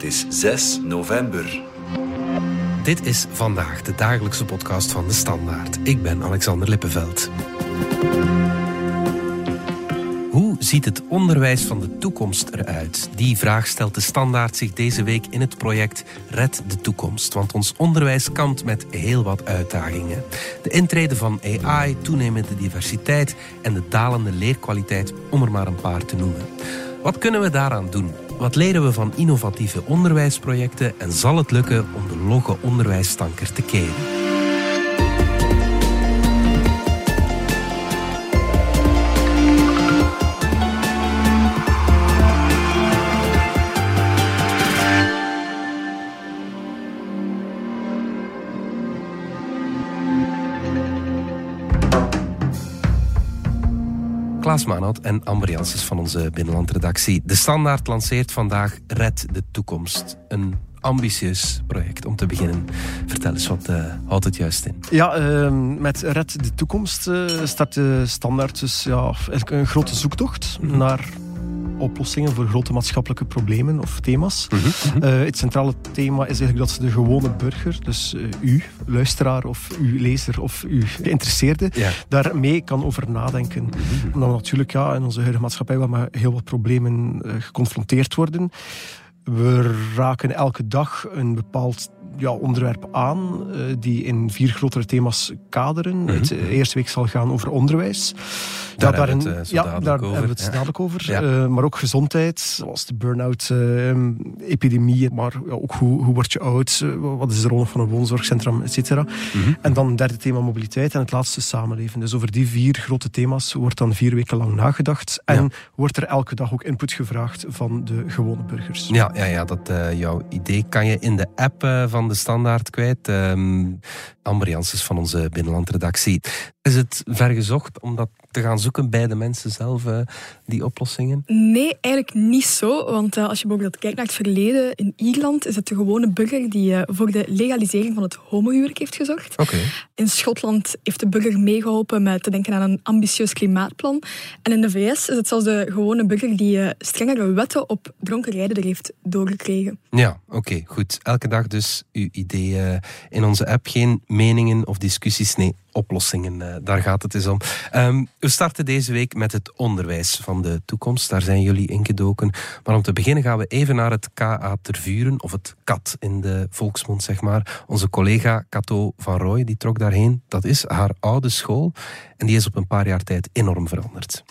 Het is 6 november. Dit is vandaag de dagelijkse podcast van de Standaard. Ik ben Alexander Lippenveld. Hoe ziet het onderwijs van de toekomst eruit? Die vraag stelt de Standaard zich deze week in het project Red de Toekomst. Want ons onderwijs kampt met heel wat uitdagingen. De intrede van AI, toenemende diversiteit en de dalende leerkwaliteit, om er maar een paar te noemen. Wat kunnen we daaraan doen? Wat leren we van innovatieve onderwijsprojecten en zal het lukken om de logge onderwijsstanker te keren? Klaas Manhout en Amber Janssens van onze binnenlandredactie. De Standaard lanceert vandaag Red de Toekomst. Een ambitieus project om te beginnen. Vertel eens, wat uh, houdt het juist in? Ja, uh, met Red de Toekomst uh, start de Standaard dus ja, een grote zoektocht mm -hmm. naar oplossingen voor grote maatschappelijke problemen of thema's. Mm -hmm. uh, het centrale thema is eigenlijk dat de gewone burger, dus uh, u, luisteraar of uw lezer of uw geïnteresseerde, ja. daarmee kan over nadenken. Mm -hmm. Omdat natuurlijk ja, in onze huidige maatschappij wel met heel wat problemen uh, geconfronteerd worden. We raken elke dag een bepaald ja, onderwerp aan uh, die in vier grotere thema's kaderen. Mm -hmm. Het eerste week zal gaan over onderwijs. Daar, daar hebben we het, uh, ja, daar over. hebben we het ja. dadelijk over. Ja. Maar ook gezondheid, zoals de burn-out-epidemie. maar ja, ook hoe, hoe word je oud? wat is de rol van een woonzorgcentrum, et cetera. Mm -hmm. En dan het derde thema mobiliteit en het laatste samenleven. Dus over die vier grote thema's wordt dan vier weken lang nagedacht. En wordt er elke dag ook input gevraagd van de gewone burgers. Ja, ja, ja dat, jouw idee kan je in de app van de standaard kwijt. Um, van onze binnenlandredactie. Is het vergezocht om dat te gaan zoeken bij de mensen zelf, uh, die oplossingen? Nee, eigenlijk niet zo. Want uh, als je bijvoorbeeld kijkt naar het verleden, in Ierland is het de gewone burger die uh, voor de legalisering van het homohuwelijk heeft gezorgd. Okay. In Schotland heeft de burger meegeholpen met te denken aan een ambitieus klimaatplan. En in de VS is het zelfs de gewone burger die strengere wetten op dronken rijden er heeft doorgekregen. Ja, oké, okay, goed. Elke dag dus uw ideeën in onze app. Geen meningen of discussies, nee, oplossingen. Uh, daar gaat het eens om. Um, we starten deze week met het onderwijs van de toekomst. Daar zijn jullie ingedoken. Maar om te beginnen gaan we even naar het KA Tervuren, of het KAT in de volksmond, zeg maar. Onze collega Cato van Rooij, die trok daarheen. Dat is haar oude school. En die is op een paar jaar tijd enorm veranderd.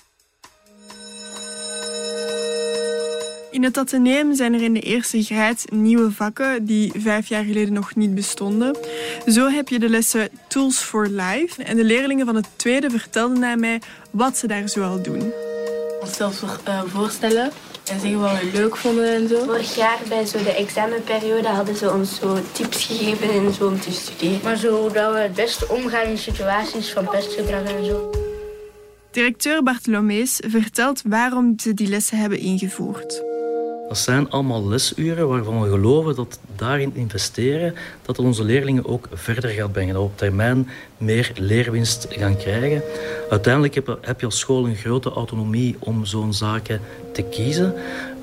In het Atheneum zijn er in de eerste graad nieuwe vakken die vijf jaar geleden nog niet bestonden. Zo heb je de lessen Tools for Life. En de leerlingen van het tweede vertelden naar mij wat ze daar zoal doen. Onszelf uh, voorstellen en zeggen wat we leuk vonden en zo. Vorig jaar bij zo de examenperiode hadden ze ons zo tips gegeven en zo om te studeren. Maar zodat we het beste omgaan in situaties van pestgedrag en zo. Directeur Bartolomees vertelt waarom ze die lessen hebben ingevoerd. Dat zijn allemaal lesuren waarvan we geloven dat daarin investeren, dat het onze leerlingen ook verder gaat brengen. Dat we op termijn meer leerwinst gaan krijgen. Uiteindelijk heb je, als school een grote autonomie om zo'n zaken te kiezen.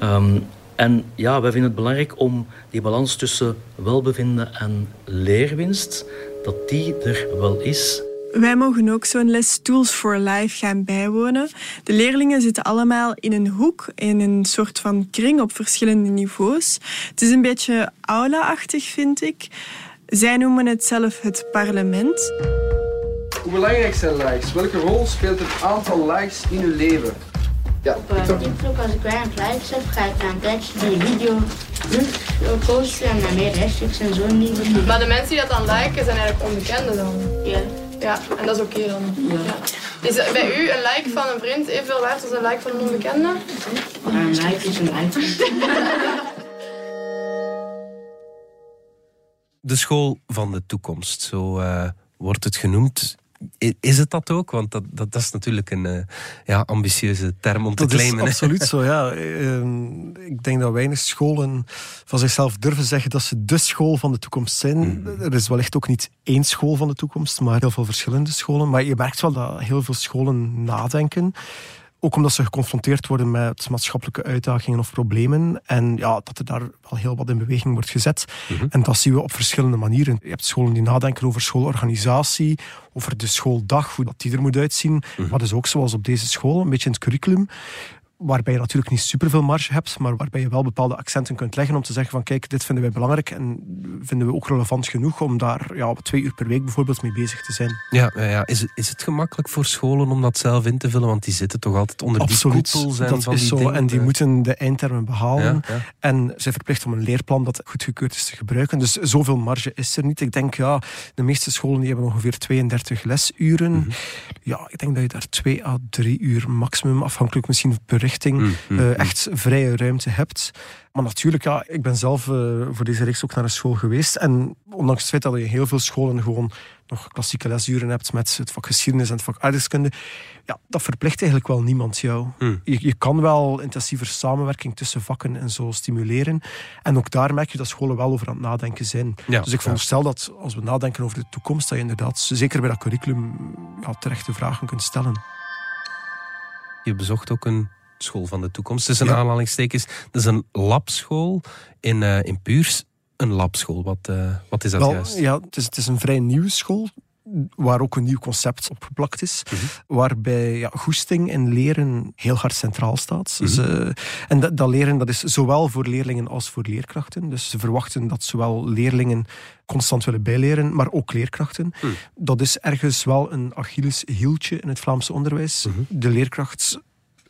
Um, en ja, wij vinden het belangrijk om die balans tussen welbevinden en leerwinst, dat die er wel is. Wij mogen ook zo'n les Tools for Life gaan bijwonen. De leerlingen zitten allemaal in een hoek, in een soort van kring op verschillende niveaus. Het is een beetje aula-achtig, vind ik. Zij noemen het zelf het parlement. Hoe belangrijk zijn likes? Welke rol speelt het aantal likes in uw leven? Ja, op uh, TikTok, als ik weinig likes heb, ga ik na een tijdje die video posten en dan meer hashtags en zo. Maar de mensen die dat dan liken, zijn eigenlijk onbekenden dan? Ja. Ja, en dat is oké okay dan. Ja. Is bij u een like van een vriend evenveel waard als een like van een onbekende? Een like is een like. De school van de toekomst, zo uh, wordt het genoemd. Is het dat ook? Want dat, dat, dat is natuurlijk een uh, ja, ambitieuze term om dat te claimen. Dat is absoluut zo, ja. Uh, ik denk dat weinig scholen van zichzelf durven zeggen dat ze de school van de toekomst zijn. Mm. Er is wellicht ook niet één school van de toekomst, maar heel veel verschillende scholen. Maar je merkt wel dat heel veel scholen nadenken. Ook omdat ze geconfronteerd worden met maatschappelijke uitdagingen of problemen. En ja, dat er daar wel heel wat in beweging wordt gezet. Mhm. En dat zien we op verschillende manieren. Je hebt scholen die nadenken over schoolorganisatie, over de schooldag, hoe dat die er moet uitzien. Maar dus ook zoals op deze school, een beetje in het curriculum waarbij je natuurlijk niet superveel marge hebt, maar waarbij je wel bepaalde accenten kunt leggen om te zeggen van kijk, dit vinden wij belangrijk en vinden we ook relevant genoeg om daar ja, twee uur per week bijvoorbeeld mee bezig te zijn. Ja, ja, ja. Is, het, is het gemakkelijk voor scholen om dat zelf in te vullen? Want die zitten toch altijd onder Absoluut, die koepel zijn dat van is die zo. dingen. En die moeten de eindtermen behalen. Ja, ja. En ze verplicht om een leerplan dat goedgekeurd is te gebruiken. Dus zoveel marge is er niet. Ik denk, ja, de meeste scholen die hebben ongeveer 32 lesuren. Mhm. Ja, ik denk dat je daar twee à drie uur maximum, afhankelijk misschien per richting, Mhm, eh, mhm. echt vrije ruimte hebt. Maar natuurlijk, ja, ik ben zelf eh, voor deze reeks ook naar een school geweest. En ondanks het feit dat je heel veel scholen gewoon nog klassieke lesuren hebt met het vak geschiedenis en het vak aardrijkskunde, ja, dat verplicht eigenlijk wel niemand jou. Je, je kan wel intensiever samenwerking tussen vakken en zo stimuleren. En ook daar merk je dat scholen wel over aan het nadenken zijn. Ja, dus ik veronderstel dat als we nadenken over de toekomst, dat je inderdaad, zeker bij dat curriculum, ja, terechte vragen kunt stellen. Je bezocht ook een school van de toekomst. Is een Ja. aanhalingstekens. Dat is een labschool in, eh, in Puurs. Een labschool, wat, eh, wat is dat Wel, juist? Ja, het is, het is een vrij nieuwe school waar ook een nieuw concept op geplakt is. Mhm. Waarbij ja, goesting en leren heel hard centraal staat. Dus, Mhm. en dat, dat leren dat is zowel voor leerlingen als voor leerkrachten. Dus ze verwachten dat zowel leerlingen constant willen bijleren, maar ook leerkrachten. Mhm. Dat is ergens wel een Achilleshieltje in het Vlaamse onderwijs. De leerkracht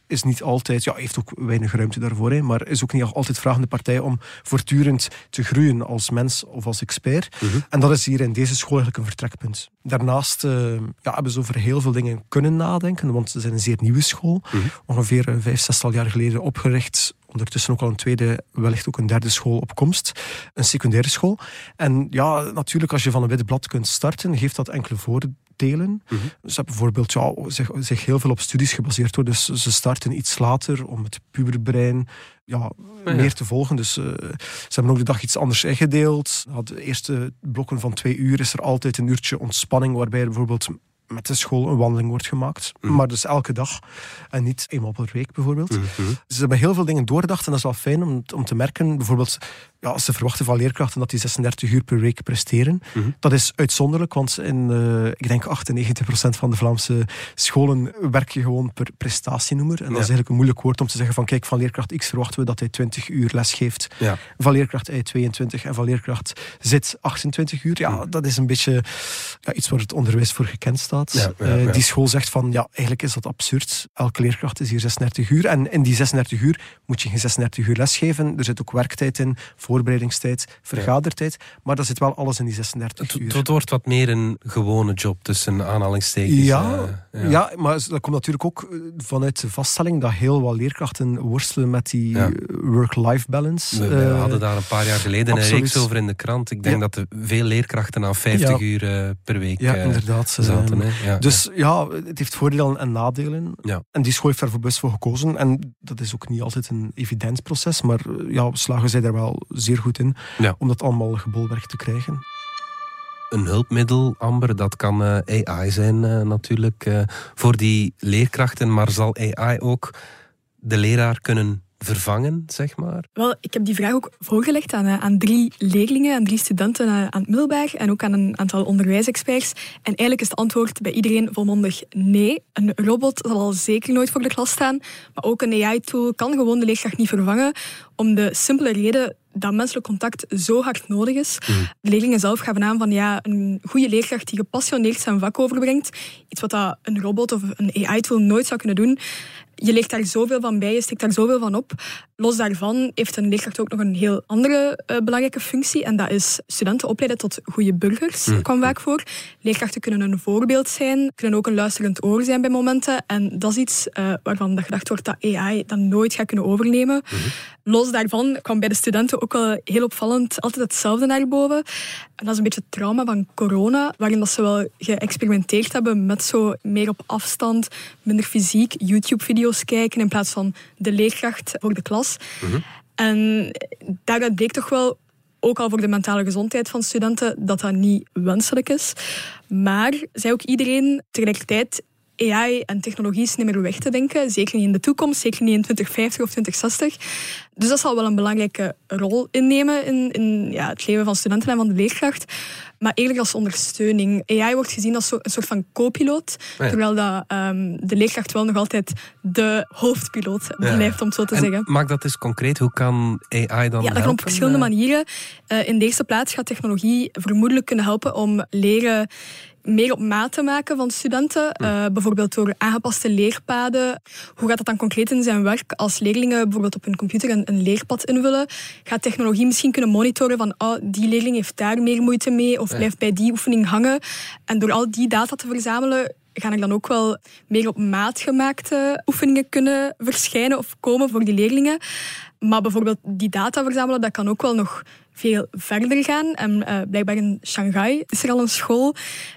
is niet altijd, ja, heeft ook weinig ruimte daarvoor, hè, maar is ook niet altijd vragende partij om voortdurend te groeien als mens of als expert. Mhm. En dat is hier in deze school eigenlijk een vertrekpunt. Daarnaast eh, ja, hebben ze over heel veel dingen kunnen nadenken, want ze zijn een zeer nieuwe school. Mhm. Ongeveer eh, vijf, zestal jaar geleden opgericht. Ondertussen ook al een tweede, wellicht ook een derde school op komst. Een secundaire school. En ja, natuurlijk, als je van een wit blad kunt starten, geeft dat enkele voordelen. Mhm. Ze hebben bijvoorbeeld ja, zich, zich heel veel op studies gebaseerd. Hoor. Dus ze starten iets later om het puberbrein ja, ja. meer te volgen. Dus eh, ze hebben ook de dag iets anders ingedeeld. Na de eerste blokken van twee uur is er altijd een uurtje ontspanning, waarbij er bijvoorbeeld met de school een wandeling wordt gemaakt. Mhm. Maar dus elke dag en niet eenmaal per week bijvoorbeeld. Mhm. Ze hebben heel veel dingen doorgedacht en dat is wel fijn om, om te merken. Bijvoorbeeld, ja, ze verwachten van leerkrachten dat die 36 uur per week presteren. Mhm. Dat is uitzonderlijk, want in, eh, ik denk 98% van de Vlaamse scholen werk je gewoon per prestatienoemer. En dat is eigenlijk een moeilijk woord om te zeggen van kijk, van leerkracht X verwachten we dat hij 20 uur les geeft. Ja. Van leerkracht Y 22 en van leerkracht Z 28 uur. Ja, dat is een beetje ja, iets waar het onderwijs voor gekend staat. Eh. Die school zegt van ja, eigenlijk is dat absurd. Elke leerkracht is hier 36 uur. En in die 36 uur moet je geen 36 uur lesgeven. Er zit ook werktijd in, voorbereidingstijd, vergadertijd. Maar daar zit wel alles in die 36 Het, uur. het wordt wat meer een gewone job tussen aanhalingstekens. Ja, eh, ja. maar dat komt natuurlijk ook eh, vanuit de vaststelling dat heel wat leerkrachten worstelen met die Ja. eh, work-life balance. We, we hadden daar een paar jaar geleden een reeks over in de krant. Ik denk Ja. dat er veel leerkrachten aan 50 Ja. uur per week Ja, inderdaad. zaten. Ja, dus ja. het heeft voordelen en nadelen. Ja. En die school heeft daarvoor bewust voor gekozen. En dat is ook niet altijd een evident proces, maar ja, slagen zij daar wel zeer goed in Ja. om dat allemaal gebolwerkt te krijgen. een hulpmiddel, Amber, dat kan eh, AI zijn eh, natuurlijk eh, voor die leerkrachten. Maar zal AI ook de leraar kunnen vervangen, zeg maar? Wel, ik heb die vraag ook voorgelegd aan, aan drie leerlingen, aan drie studenten aan het middelbaar en ook aan een aantal onderwijsexperts. En eigenlijk is het antwoord bij iedereen volmondig nee. Een robot zal al zeker nooit voor de klas staan, maar ook een AI-tool kan gewoon de leerkracht niet vervangen, om de simpele reden dat menselijk contact zo hard nodig is. De leerlingen zelf gaven aan van ja, een goede leerkracht die gepassioneerd zijn vak overbrengt, iets wat dat een robot of een AI-tool nooit zou kunnen doen. Je leert daar zoveel van bij, je steekt daar zoveel van op. Los daarvan heeft een leerkracht ook nog een heel andere eh, belangrijke functie. En dat is studenten opleiden tot goede burgers, Mm. kwam vaak voor. Leerkrachten kunnen een voorbeeld zijn, kunnen ook een luisterend oor zijn bij momenten. En dat is iets eh, waarvan gedacht wordt dat AI dat nooit gaat kunnen overnemen. Los daarvan kwam bij de studenten ook wel heel opvallend altijd hetzelfde naar boven. En dat is een beetje het trauma van corona, waarin dat ze wel geëxperimenteerd hebben met zo meer op afstand, minder fysiek, YouTube-video's kijken in plaats van de leerkracht voor de klas. En daaruit bleek toch wel, ook al voor de mentale gezondheid van studenten, dat dat niet wenselijk is. Maar zei ook iedereen tegelijkertijd, AI en technologie is niet meer weg te denken. Zeker niet in de toekomst, zeker niet in 2050 of 2060. Dus dat zal wel een belangrijke rol innemen in, in ja, het leven van studenten en van de leerkracht. Maar eerlijk als ondersteuning. AI wordt gezien als een soort van co-piloot. Ja. Terwijl dat, ehm, de leerkracht wel nog altijd de hoofdpiloot Ja. blijft, om het zo te En zeggen. Maak dat eens concreet. Hoe kan AI dan Ja, dat kan op verschillende manieren. Eh, in de eerste plaats gaat technologie vermoedelijk kunnen helpen om leren meer op maat te maken van studenten. Eh, bijvoorbeeld door aangepaste leerpaden. Hoe gaat dat dan concreet in zijn werk? Als leerlingen bijvoorbeeld op hun computer een, een leerpad invullen, gaat technologie misschien kunnen monitoren van oh, die leerling heeft daar meer moeite mee of blijft bij die oefening hangen. En door al die data te verzamelen, gaan er dan ook wel meer op maat gemaakte oefeningen kunnen verschijnen of komen voor die leerlingen. Maar bijvoorbeeld die data verzamelen, dat kan ook wel nog veel verder gaan. En eh, blijkbaar in Shanghai is er al een school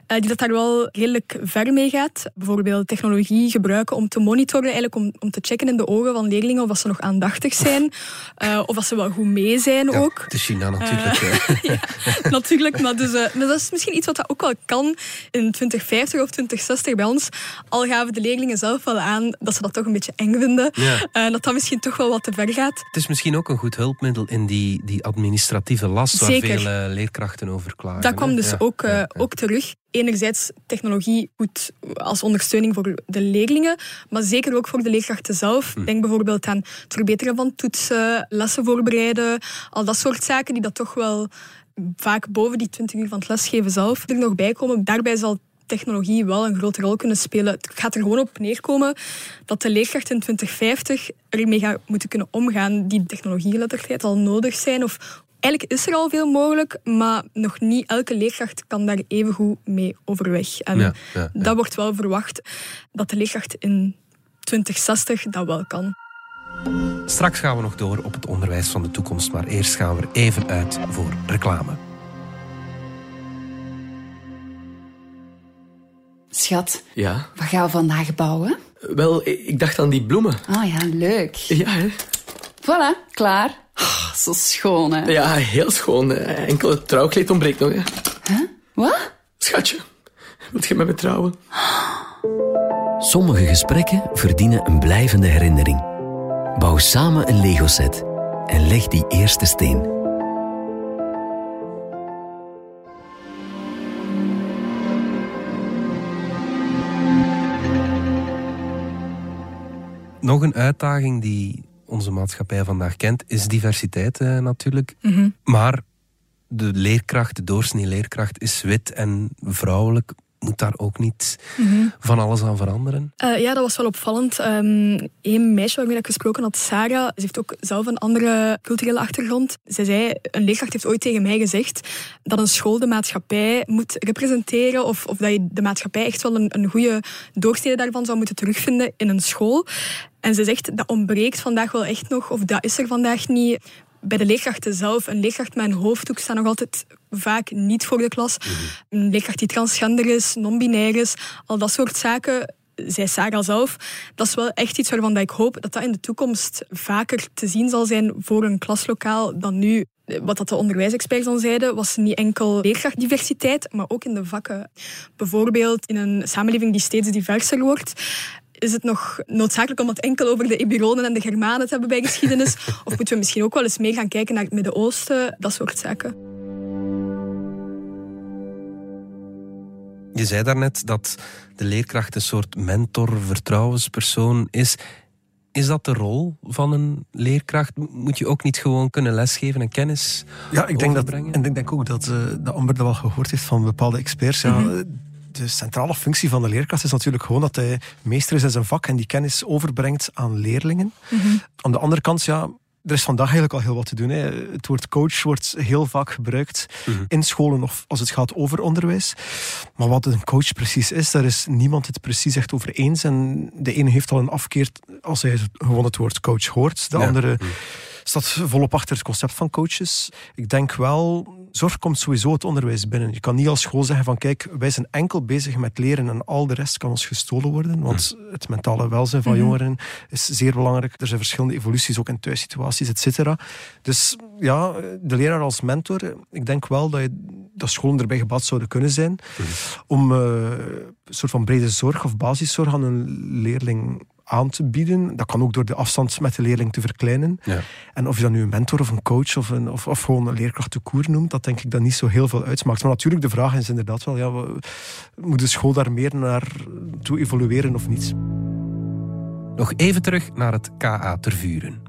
eh, die dat daar wel redelijk ver mee gaat. Bijvoorbeeld technologie gebruiken om te monitoren, eigenlijk om, om te checken in de ogen van leerlingen of ze nog aandachtig zijn, eh, of dat ze wel goed mee zijn ook. Het is China natuurlijk. Eh. Natuurlijk, maar, dus, maar dat is misschien iets wat dat ook wel kan in 2050 of 2060 bij ons. Al gaven de leerlingen zelf wel aan dat ze dat toch een beetje eng vinden. Ja. Dat dat misschien toch wel wat te ver gaat. Het is misschien ook een goed hulpmiddel in die, die administratieve last waar Zeker. veel leerkrachten over klagen. Dat kwam dus Ja. ook, eh, ook terug. Enerzijds technologie goed als ondersteuning voor de leerlingen, maar zeker ook voor de leerkrachten zelf. Hm. Denk bijvoorbeeld aan het verbeteren van toetsen, lessen voorbereiden, al dat soort zaken die dat toch wel vaak boven die 20 uur van het lesgeven zelf er nog bij komen. Daarbij zal technologie wel een grote rol kunnen spelen. Het gaat er gewoon op neerkomen dat de leerkracht in 2050 ermee gaat moeten kunnen omgaan. Die technologiegeletterdheid zal nodig zijn of Eigenlijk is er al veel mogelijk, maar nog niet elke leerkracht kan daar even goed mee overweg. En Ja, ja, ja. dat wordt wel verwacht dat de leerkracht in 2060 dat wel kan. Straks gaan we nog door op het onderwijs van de toekomst, maar eerst gaan we er even uit voor reclame. Schat, Ja, wat gaan we vandaag bouwen? wel, ik dacht aan die bloemen. Oh ja, leuk. Ja, hè? Voilà, klaar. Oh, zo schoon, hè? Ja, heel schoon. Enkel het trouwkleed ontbreekt nog, hè. Wat? Schatje, wilt je met me trouwen? Sommige gesprekken verdienen een blijvende herinnering. Bouw samen een Lego-set en leg die eerste steen. Nog een uitdaging die onze maatschappij vandaag kent, is diversiteit eh, natuurlijk. Mhm. Maar de leerkracht, de doorsnee leerkracht, is wit en vrouwelijk. Moet daar ook niet Mhm. van alles aan veranderen? Eh, ja, dat was wel opvallend. Ehm een meisje waarmee ik gesproken had, Sarah, ze heeft ook zelf een andere culturele achtergrond. Zij zei, een leerkracht heeft ooit tegen mij gezegd dat een school de maatschappij moet representeren of, of dat je de maatschappij echt wel een, een goede doorsnede daarvan zou moeten terugvinden in een school. En ze zegt, dat ontbreekt vandaag wel echt nog, of dat is er vandaag niet. Bij de leerkrachten zelf, een leerkracht met een hoofddoek staat nog altijd vaak niet voor de klas. Een leerkracht die transgender is, non-binair is, al dat soort zaken zei Sarah zelf, dat is wel echt iets waarvan dat ik hoop dat dat in de toekomst vaker te zien zal zijn voor een klaslokaal dan nu. Wat dat de onderwijsexperts dan zeiden, was niet enkel leerkrachtdiversiteit, maar ook in de vakken. Bijvoorbeeld in een samenleving die steeds diverser wordt, is het nog noodzakelijk om het enkel over de Eburonen en de Germanen te hebben bij geschiedenis? Of moeten we misschien ook wel eens meer gaan kijken naar het Midden-Oosten, dat soort zaken? Je zei daarnet dat de leerkracht een soort mentor, vertrouwenspersoon is. Is dat de rol van een leerkracht? Moet je ook niet gewoon kunnen lesgeven en kennis Ja, ik denk, dat, en ik denk ook dat, eh dat Amber dat wel gehoord heeft van bepaalde experts. Ja, Mhm. De centrale functie van de leerkracht is natuurlijk gewoon dat hij meester is in zijn vak en die kennis overbrengt aan leerlingen. Aan de andere kant, ja, er is vandaag eigenlijk al heel wat te doen. Hè. Het woord coach wordt heel vaak gebruikt in scholen of als het gaat over onderwijs. Maar wat een coach precies is, daar is niemand het precies echt over eens. En de ene heeft al een afkeer als hij gewoon het woord coach hoort. De Ja. andere staat volop achter het concept van coaches. Ik denk wel zorg komt sowieso het onderwijs binnen. Je kan niet als school zeggen van kijk, wij zijn enkel bezig met leren en al de rest kan ons gestolen worden. Want het mentale welzijn van Mhm. jongeren is zeer belangrijk. Er zijn verschillende evoluties, ook in thuissituaties, et cetera. Dus ja, de leraar als mentor, ik denk wel dat, je, dat scholen erbij gebaat zouden kunnen zijn om eh, een soort van brede zorg of basiszorg aan een leerling aan te bieden. Dat kan ook door de afstand met de leerling te verkleinen. Ja. En of je dat nu een mentor of een coach of, een, of, of gewoon een leerkracht de koer noemt, dat denk ik dat niet zo heel veel uitmaakt. Maar natuurlijk, de vraag is inderdaad wel, ja, we- moet de school daar meer naar toe evolueren of niet? Nog even terug naar het KA Tervuren.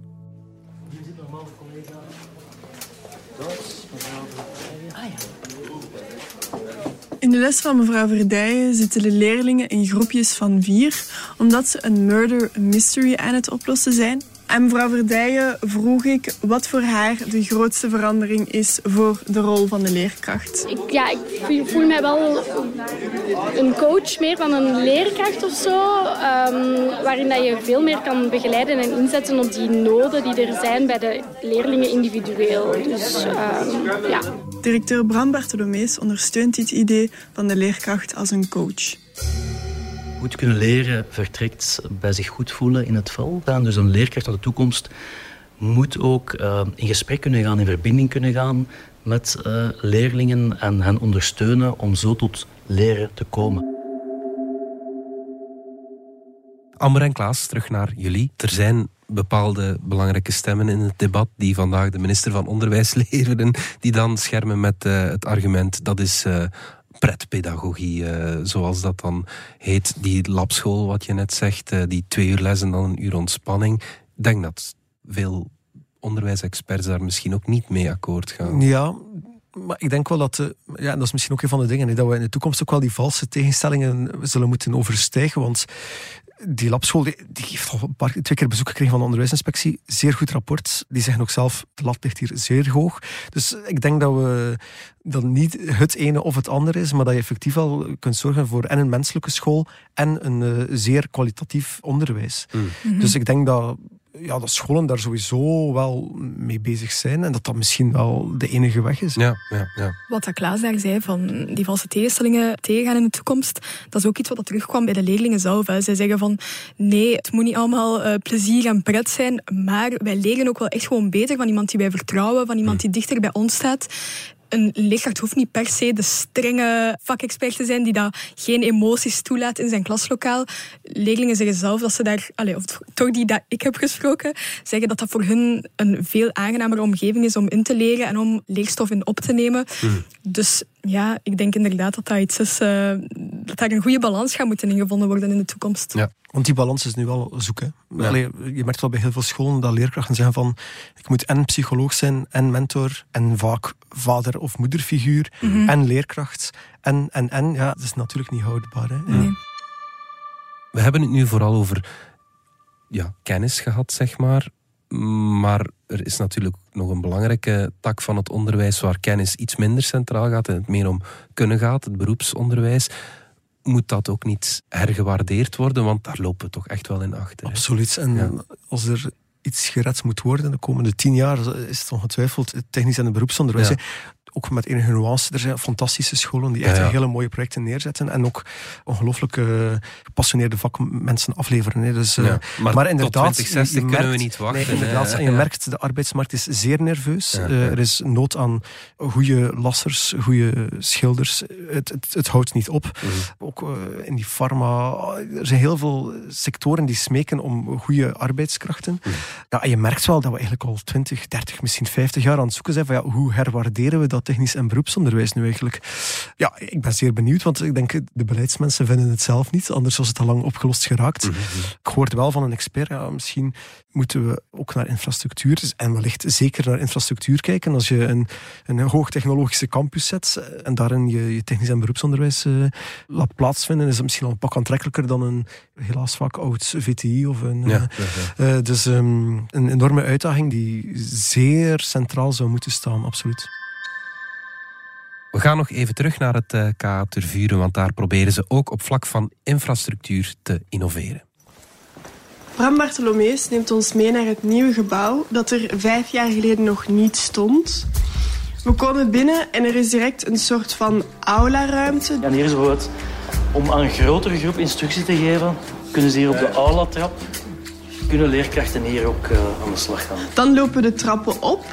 In de les van mevrouw Verdijen zitten de leerlingen in groepjes van vier, omdat ze een murder mystery aan het oplossen zijn. Aan mevrouw Verdijen vroeg ik wat voor haar de grootste verandering is voor de rol van de leerkracht. Ik, ja, ik voel- voel mij wel een coach meer dan een leerkracht of zo. ehm, waarin dat je veel meer kan begeleiden en inzetten op die noden die er zijn bij de leerlingen individueel. Dus ehm, ja. Directeur Bram Bartolomees ondersteunt dit idee van de leerkracht als een coach. Goed kunnen leren vertrekt bij zich goed voelen in het gaan. Dus een leerkracht van de toekomst moet ook eh, in gesprek kunnen gaan, in verbinding kunnen gaan met eh, leerlingen en hen ondersteunen om zo tot leren te komen. Amber en Klaas, terug naar jullie. Er zijn bepaalde belangrijke stemmen in het debat die vandaag de minister van Onderwijs leveren, die dan schermen met eh, het argument dat is pretpedagogie, eh, zoals dat dan heet. Die labschool, wat je net zegt, eh, die twee uur les en dan een uur ontspanning. Ik denk dat veel onderwijsexperts daar misschien ook niet mee akkoord gaan. Ja, maar ik denk wel dat, eh, ja, dat is misschien ook een van de dingen, dat we in de toekomst ook wel die valse tegenstellingen zullen moeten overstijgen. Want die labschool die, die heeft al een paar, twee keer bezoek gekregen van de onderwijsinspectie. Zeer goed rapport. Die zeggen ook zelf, de lat ligt hier zeer hoog. Dus ik denk dat we dat niet het ene of het andere is, maar dat je effectief al kunt zorgen voor en een menselijke school en een eh, zeer kwalitatief onderwijs. Mhm. Dus ik denk dat, ja, dat scholen daar sowieso wel mee bezig zijn en dat dat misschien wel de enige weg is. Ja, ja, ja. Wat dat Klaas daar zei, van die valse tegenstellingen tegengaan in de toekomst, dat is ook iets wat dat terugkwam bij de leerlingen zelf. Hè. Zij zeggen van, nee, het moet niet allemaal eh, plezier en pret zijn, maar wij leren ook wel echt gewoon beter van iemand die wij vertrouwen, van iemand die dichter bij ons staat. Een leerkracht hoeft niet per se de strenge vakexpert te zijn die dat geen emoties toelaat in zijn klaslokaal. Leerlingen zeggen zelf dat ze daar, allez, of toch die dat ik heb gesproken, zeggen dat dat voor hun een veel aangenamere omgeving is om in te leren en om leerstof in op te nemen. Dus ja, ik denk inderdaad dat dat iets is, eh, dat daar een goede balans gaat moeten ingevonden worden in de toekomst. Ja. Want die balans is nu wel zoeken. Ja. Allee, je merkt wel bij heel veel scholen dat leerkrachten zeggen van ik moet en psycholoog zijn, en mentor, en vaak vader- of moederfiguur, Mhm. en leerkracht. En, en, en, ja, dat is natuurlijk niet houdbaar. Hè. Nee. We hebben het nu vooral over ja, kennis gehad, zeg maar. Maar er is natuurlijk nog een belangrijke tak van het onderwijs waar kennis iets minder centraal gaat en het meer om kunnen gaat, het beroepsonderwijs. Moet dat ook niet hergewaardeerd worden? Want daar lopen we toch echt wel in achter. hè? Absoluut. En Ja. als er iets gered moet worden de komende tien jaar, is het ongetwijfeld het technisch en het beroepsonderwijs. Ja. Ook met enige nuance. Er zijn fantastische scholen die echt Ja, ja. hele mooie projecten neerzetten. En ook ongelooflijk eh, gepassioneerde vakmensen afleveren. Hè. Dus, eh, Ja, maar inderdaad, 2060 je- je kunnen we merkt- niet wachten, Nee, inderdaad, en je merkt, de arbeidsmarkt is zeer nerveus. Eh, er is nood aan goede lassers, goede schilders. Het, het, het houdt niet op. Mhm. Ook in die pharma. Er zijn heel veel sectoren die smeken om goede arbeidskrachten. Mhm. Ja, en je merkt wel dat we eigenlijk al 20, 30, misschien 50 jaar aan het zoeken zijn van ja, hoe herwaarderen we dat technisch en beroepsonderwijs nu eigenlijk? Ja, ik ben zeer benieuwd, want ik denk de beleidsmensen vinden het zelf niet, anders was het al lang opgelost geraakt. Mhm. Ik hoorde wel van een expert, ja, misschien moeten we ook naar infrastructuur en wellicht zeker naar infrastructuur kijken. Als je een, een hoogtechnologische campus zet en daarin je, je technisch en beroepsonderwijs eh, laat plaatsvinden, is het misschien al een pak aantrekkelijker dan een helaas vaak oud VTI of een... Ja, eh, ja, eh, dus ehm, een enorme uitdaging die zeer centraal zou moeten staan, absoluut. We gaan nog even terug naar het eh KA Tervuren, want daar proberen ze ook op vlak van infrastructuur te innoveren. Bram Bartolomeus neemt ons mee naar het nieuwe gebouw dat er vijf jaar geleden nog niet stond. We komen binnen en er is direct een soort van aula-ruimte. En hier is bijvoorbeeld, om aan een grotere groep instructie te geven, kunnen ze hier op de aula-trap, kunnen leerkrachten hier ook uh, aan de slag gaan. Dan lopen de trappen op.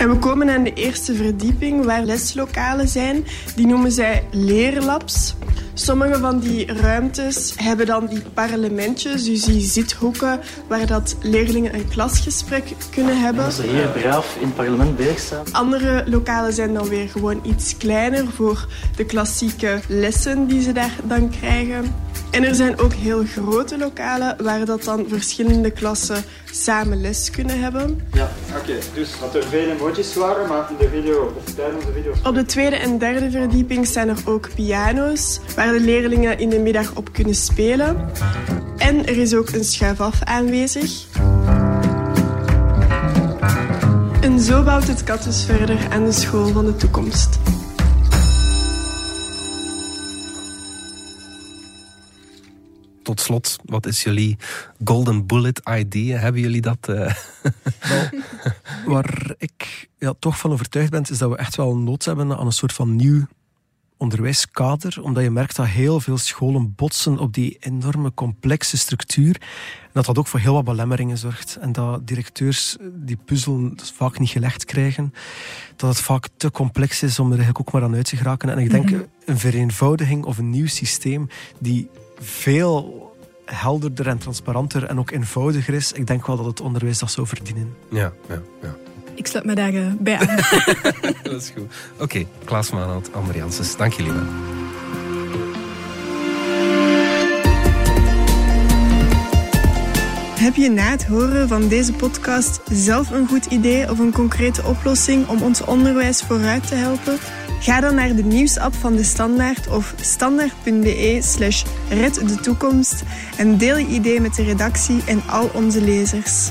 En we komen aan de eerste verdieping waar leslokalen zijn. Die noemen zij leerlabs. Sommige van die ruimtes hebben dan die parlementjes, dus die zithoeken waar dat leerlingen een klasgesprek kunnen hebben. Als ze hier braaf in het parlement bezig staan. Andere lokalen zijn dan weer gewoon iets kleiner voor de klassieke lessen die ze daar dan krijgen. En er zijn ook heel grote lokalen waar dat dan verschillende klassen samen les kunnen hebben. Ja, oké. Dus dat er veel emojis waren, maar in de video of tijdens de video... Op de tweede en derde verdieping zijn er ook piano's waar de leerlingen in de middag op kunnen spelen. En er is ook een schuifaf aanwezig. En zo bouwt het kat dus verder aan de school van de toekomst. Tot slot, wat is jullie golden bullet idea? Hebben jullie dat? Uh... waar ik ja, toch van overtuigd ben, is dat we echt wel nood hebben aan een soort van nieuw onderwijskader, omdat je merkt dat heel veel scholen botsen op die enorme complexe structuur. En dat dat ook voor heel wat belemmeringen zorgt. En dat directeurs die puzzel vaak niet gelegd krijgen. Dat het vaak te complex is om er eigenlijk ook maar aan uit te geraken. En ik denk mhm. een vereenvoudiging of een nieuw systeem die veel helderder en transparanter en ook eenvoudiger is. Ik denk wel dat het onderwijs dat zou verdienen. Ja, ja, ja. Ik sluit me daar uh, bij aan. dat is goed. Oké, okay, Klaas Maanhout, Amber Janssens, dank jullie wel. Heb je na het horen van deze podcast zelf een goed idee of een concrete oplossing om ons onderwijs vooruit te helpen? Ga dan naar de nieuwsapp van de Standaard of standaard.be slash red de toekomst en deel je idee met de redactie en al onze lezers.